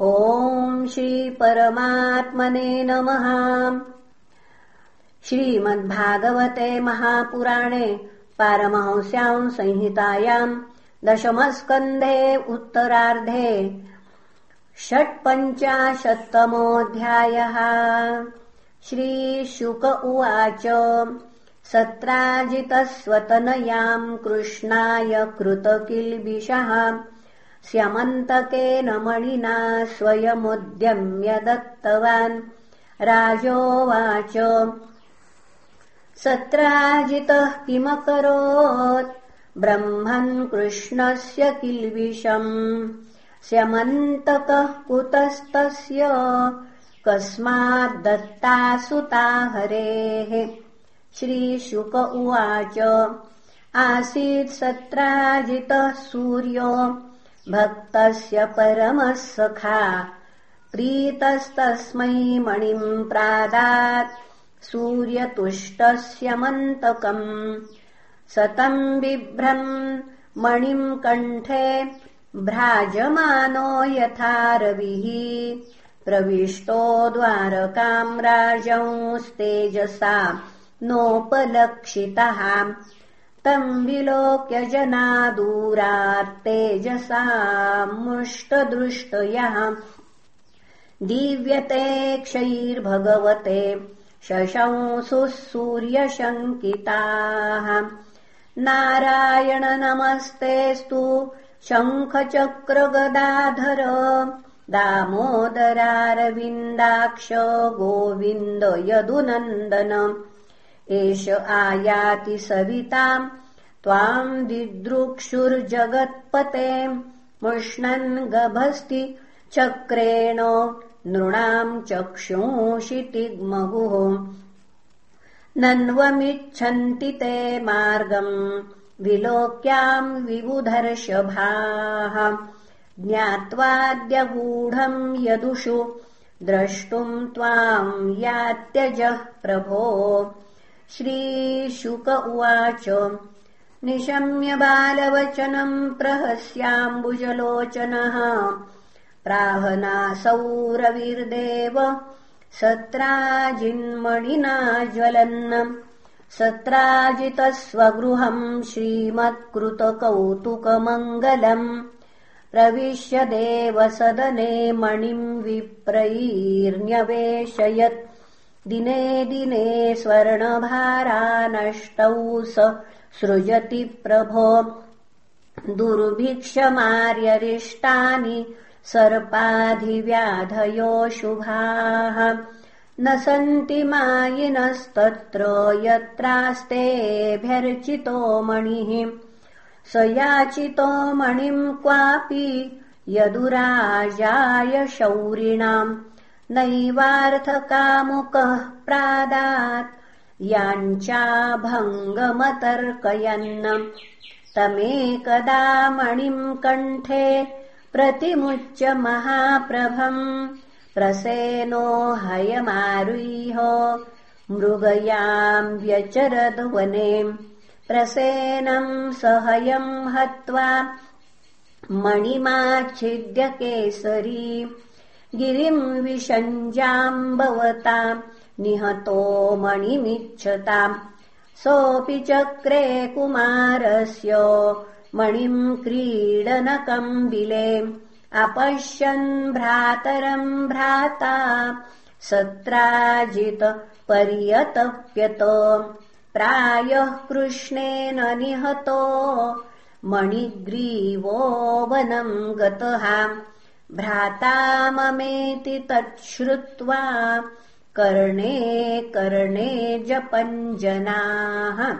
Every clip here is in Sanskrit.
ॐ श्रीपरमात्मने नमः। श्रीमद्भागवते महापुराणे पारमहंस्याम् संहितायाम् दशमस्कन्धे उत्तरार्धे षट्पञ्चाशत्तमोऽध्यायः। श्रीशुक उवाच सत्राजितस्वतनयाम् कृष्णाय कृतकिल्बिषः स्यमन्तकेन मणिना स्वयमुद्यम्य दत्तवान्। राजोवाच सत्राजितः किमकरोत्? ब्रह्मन् कृष्णस्य किल्बिषम्। स्यमन्तकः कुतस्तस्य कस्माद्दत्ता सुता हरेः श्रीशुक उवाच आसीत् सत्राजितः सूर्यो भक्तस्य परमः सखा प्रीतस्तस्मै मणिम् प्रादात्। सूर्यतुष्टस्य मन्तकम्। सतम् बिभ्रम् मणिम् कण्ठे। भ्राजमानो यथा रविः। प्रविष्टो द्वारकाम् राजंस्तेजसा। नोपलक्षितः तम् विलोक्य जना दूरात्तेजसा मुष्टदृष्टयः। दीव्यते क्षैर्भगवते शशंसुः सूर्यशङ्किताः। नारायण नमस्तेऽस्तु शङ्खचक्रगदाधर दामोदरारविन्दाक्ष गोविन्द यदुनन्दन एष आयाति सविताम् त्वाम् दिदृक्षुर्जगत्पते मुष्णन् गभस्ति चक्रेण नृणाम् चक्षुंषितिग्मगुः नन्वमिच्छन्ति ते मार्गम् विलोक्याम् विबुधर्षभाः। ज्ञात्वाद्यगूढम् यदुषु द्रष्टुम् त्वाम् यात्यजः प्रभो श्रीशुक उवाच। निशम्य बालवचनम् प्रहस्याम्बुजलोचनः। प्राहनासौ रविर्देव सत्राजिन्मणिना ज्वलन् सत्राजितस्वगृहम् श्रीमत्कृतकौतुकमङ्गलम् प्रविश्य देवसदने मणिम् विप्रैर्न्यवेशयत् दिने दिने स्वर्णभारा नष्टौ स सृजति प्रभो। दुर्भिक्षमार्यरिष्टानि सर्पाधिव्याधयो शुभाः। न सन्ति मायिनस्तत्र यत्रास्तेऽभ्यर्चितो मणिः। स याचितो मणिम् क्वापि यदुराजाय शौरिणाम् नैवार्थकामुकः प्रादात्। याञ्चाभङ्गमतर्कयन् तमेकदा मणिम् कण्ठे प्रतिमुच्य महाप्रभम् प्रसेनो हयमारुह्य मृगयाम् व्यचरद्वने। प्रसेनम् सहयम् हत्वा मणिमाच्छिद्य केसरी गिरिम् विषञ्जाम्बवताम् निहतो मणिमिच्छताम् सोऽपि चक्रे कुमारस्य मणिम् क्रीडनकम् बिले अपश्यन् भ्रातरम् भ्राता सत्राजित पर्यतप्यत प्रायः कृष्णेन निहतो मणिग्रीवो वनम् गतः भ्राता ममेति तच्छ्रुत्वा कर्णे कर्णे जपञ्जनाः।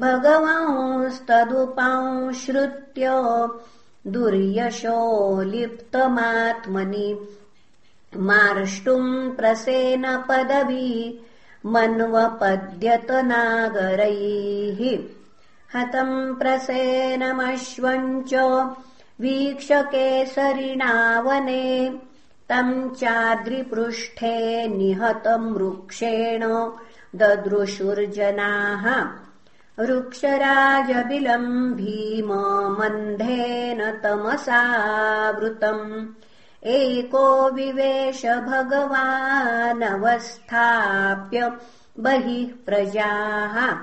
भगवांस्तदुपांश्रुत्य दुर्यशो लिप्तमात्मनि। मार्ष्टुम् प्रसेन पदवी मन्वपद्यत नागरैः हतम् प्रसेनमश्वम् च वीक्षकेसरिणावने तम् चाद्रिपृष्ठे निहतम् वृक्षेण ददृशुर्जनाः। वृक्षराजबिलम् भीम मन्धेन तमसावृतम्। एको विवेश भगवानवस्थाप्य बहिः प्रजाः।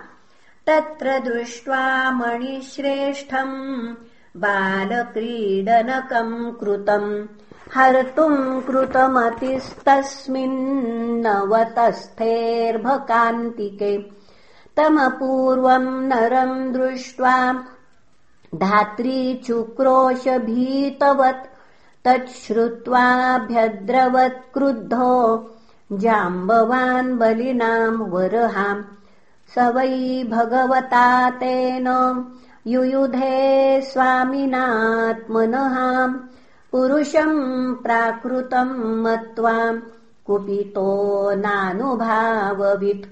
तत्र दृष्ट्वा मणिश्रेष्ठम् बालक्रीडनकम् कृतम् हर्तुम् कृतमतिस्तस्मिन्नवतस्थेर्भकान्तिके तमपूर्वम् नरम् दृष्ट्वा धात्री चुक्रोशभीतवत् तच्छ्रुत्वाभ्यद्रवत् क्रुद्धो जाम्बवान् बलिनाम् वरहाम् स वै भगवता तेन युयुधे स्वामिनात्मनः पुरुषम् प्राकृतम् मत्वा कुपितो नानुभाववित्।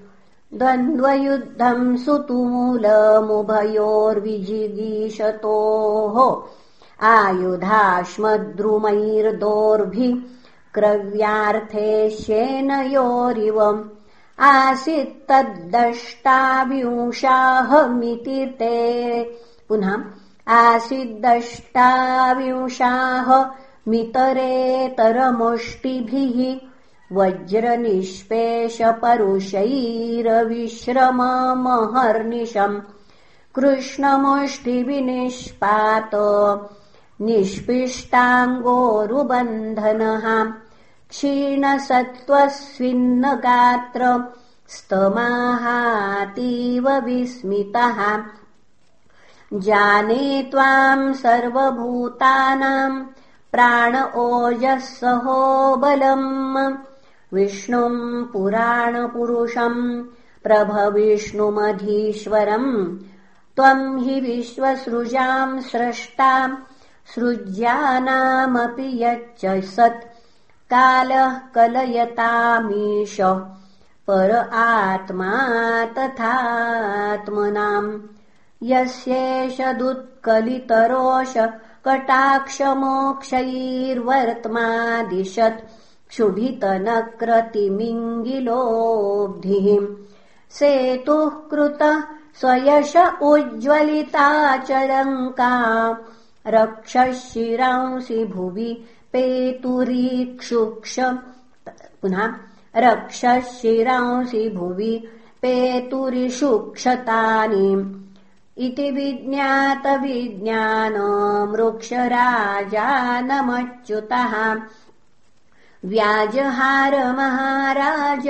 द्वन्द्वयुद्धम् सुतूलमुभयोर्विजिगीषतोः। आयुधाश्मद्रुमैर्दोर्भि क्रव्यार्थेष्येनयोरिवम् आसीत्तद्दष्टाविंशाहमिति ते। पुनः आसीद्दष्टाविंशाः मितरेतरमुष्टिभिः वज्रनिष्पेषपरुषैरविश्रममहर्निशम् कृष्णमुष्टिविनिष्पात निष्पिष्टाङ्गोरुबन्धनः क्षीणसत्त्वस्विन्नगात्र स्तमाहातीव विस्मितः। जाने त्वाम् सर्वभूतानाम् प्राण ओजः बलम् विष्णुम् पुराणपुरुषम् प्रभविष्णुमधीश्वरम् त्वम् हि विश्वसृजाम् स्रष्टा सृज्यानामपि यच्च सत् कालः कलयतामीश। पर आत्मा तथात्मनाम्। यस्येष दुत्कलितरोष कटाक्षमोक्षैर्वर्त्मादिशत् क्षुभितनक्रतिमिङ्गिलोब्धिः। सेतुः कृतः स्वयश उज्ज्वलिताचलङ्का रक्षशिरांसि भुवि पेतुरीक्षुक्ष पुनः रक्षशिरांसि भुवि पेतुरिषुक्षतानि इति विज्ञातविज्ञानमृक्षराजानमच्युतः। व्याजहार महाराज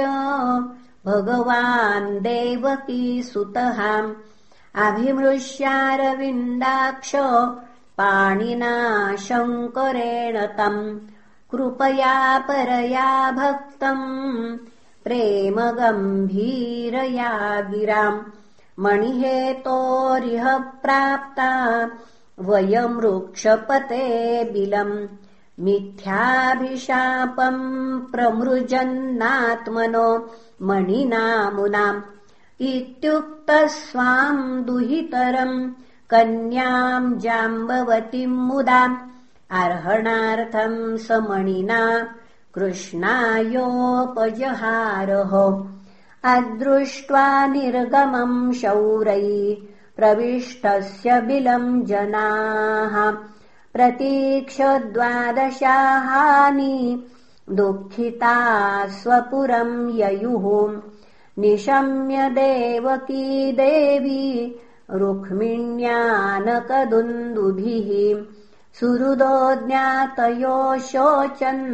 भगवान् देवकीसुतः। अभिमृश्यारविन्दाक्ष पाणिना शङ्करेण तम् कृपया परया भक्तम् प्रेमगम्भीरया गिराम् मणिहेतोरिह प्राप्ता वयमृक्षपते बिलम्। मिथ्याभिशापम् प्रमृजन्नात्मनो मणिनामुनाम्। इत्युक्तः स्वाम् दुहितरम् कन्याम् जाम्बवतीम् मुदाम्। अर्हणार्थम् स मणिना कृष्णायोपजहारः। अदृष्ट्वा निर्गमम् शौरै प्रविष्टस्य बिलम् जनाः। प्रतीक्ष द्वादशाहानि दुःखिता स्वपुरम् ययुः। निशम्य देवकी देवी रुक्मिण्यानकदुन्दुभिः सुहृदो ज्ञातयो शोचन्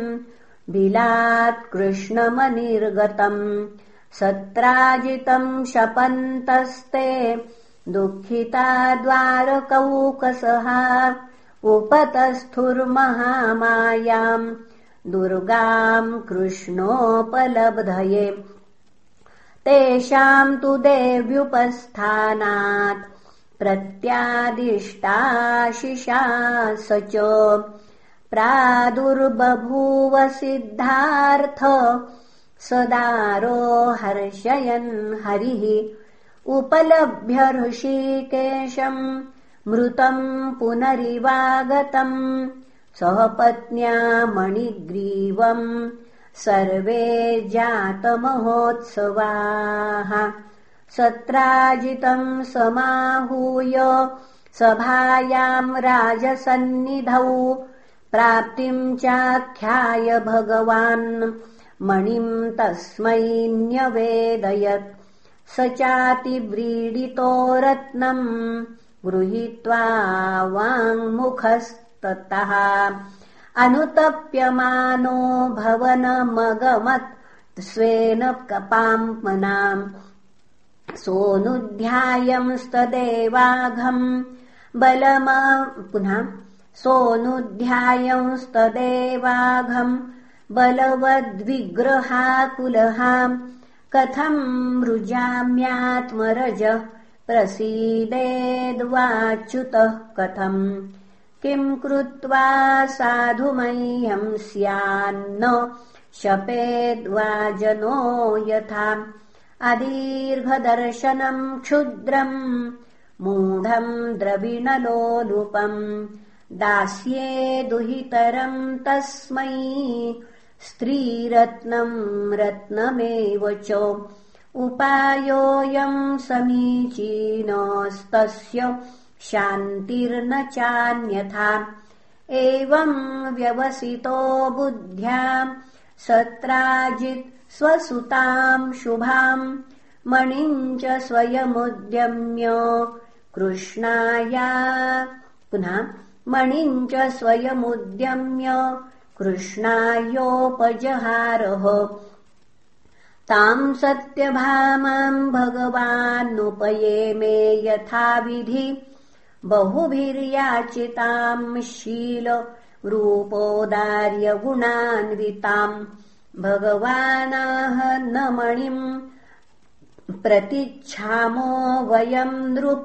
बिलात् कृष्णमनिर्गतम् सत्राजितम् शपन्तस्ते दुःखिता द्वारकौकसः उपतस्थुर्महामायाम् दुर्गाम् कृष्णोपलब्धये तेषाम् तु देव्युपस्थानात् प्रत्यादिष्टाशिषा स च प्रादुर्बभूव सिद्धार्थ सदारो हर्षयन् हरिः उपलभ्य ऋषिकेशम् मृतम् पुनरिवागतम् सह पत्न्या मणिग्रीवम् सर्वे जातमहोत्सवाः। सत्राजितम् समाहूय सभायाम् राजसन्निधौ। प्राप्तिम् चाख्याय भगवान् मणिम् तस्मै न्यवेदयत्। स चातिव्रीडितो रत्नम् गृहीत्वा वाङ्मुखस्ततः अनुतप्यमानो भवनमगमत् स्वेन कपाम्पनाम् सोऽनुध्यायंस्तदेवाघम् बलम पुनः सोऽनुध्यायंस्तदेवाघम् बलवद्विग्रहाकुलहा कथम् मृजाम्यात्मरज प्रसीदेद्वाच्युतः कथम् किम् कृत्वा साधुमह्यम् स्यान्न शपेद्वा जनो यथा। अदीर्घदर्शनम् क्षुद्रम् मूढम् द्रविणलोलुपम्। दास्ये दुहितरम् तस्मै स्त्रीरत्नम् रत्नमेव च। उपायोऽयम् समीचीनस्तस्य शान्तिर्न चान्यथा एवम् व्यवसितो बुद्ध्या सत्राजित् स्वसुताम् शुभाम् मणिम् च स्वयमुद्यम्य कृष्णाया। पुनः मणिम् च स्वयमुद्यम्य कृष्णायोपजहारः। ताम् सत्यभामाम् भगवानुपये मे यथाविधि बहुभिर्याचिताम् शीलरूपोदार्यगुणान्विताम् भगवानाह न मणिम् प्रतिच्छामो वयम् नृप।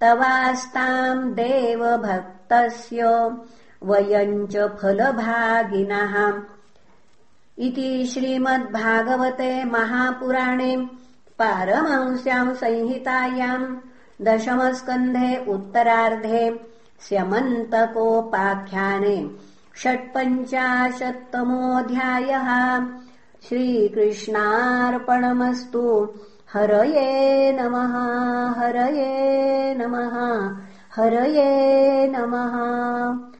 तवास्ताम् देवभक्तस्य वयम् च फलभागिनः। इति श्रीमद्भागवते महापुराणे पारमंस्याम् संहितायाम् दशमस्कन्धे उत्तरार्धे स्यमन्तकोपाख्याने षट्पञ्चाशत्तमोऽध्यायः। श्रीकृष्णार्पणमस्तु। हरये नमः हरये नमः हरये नमः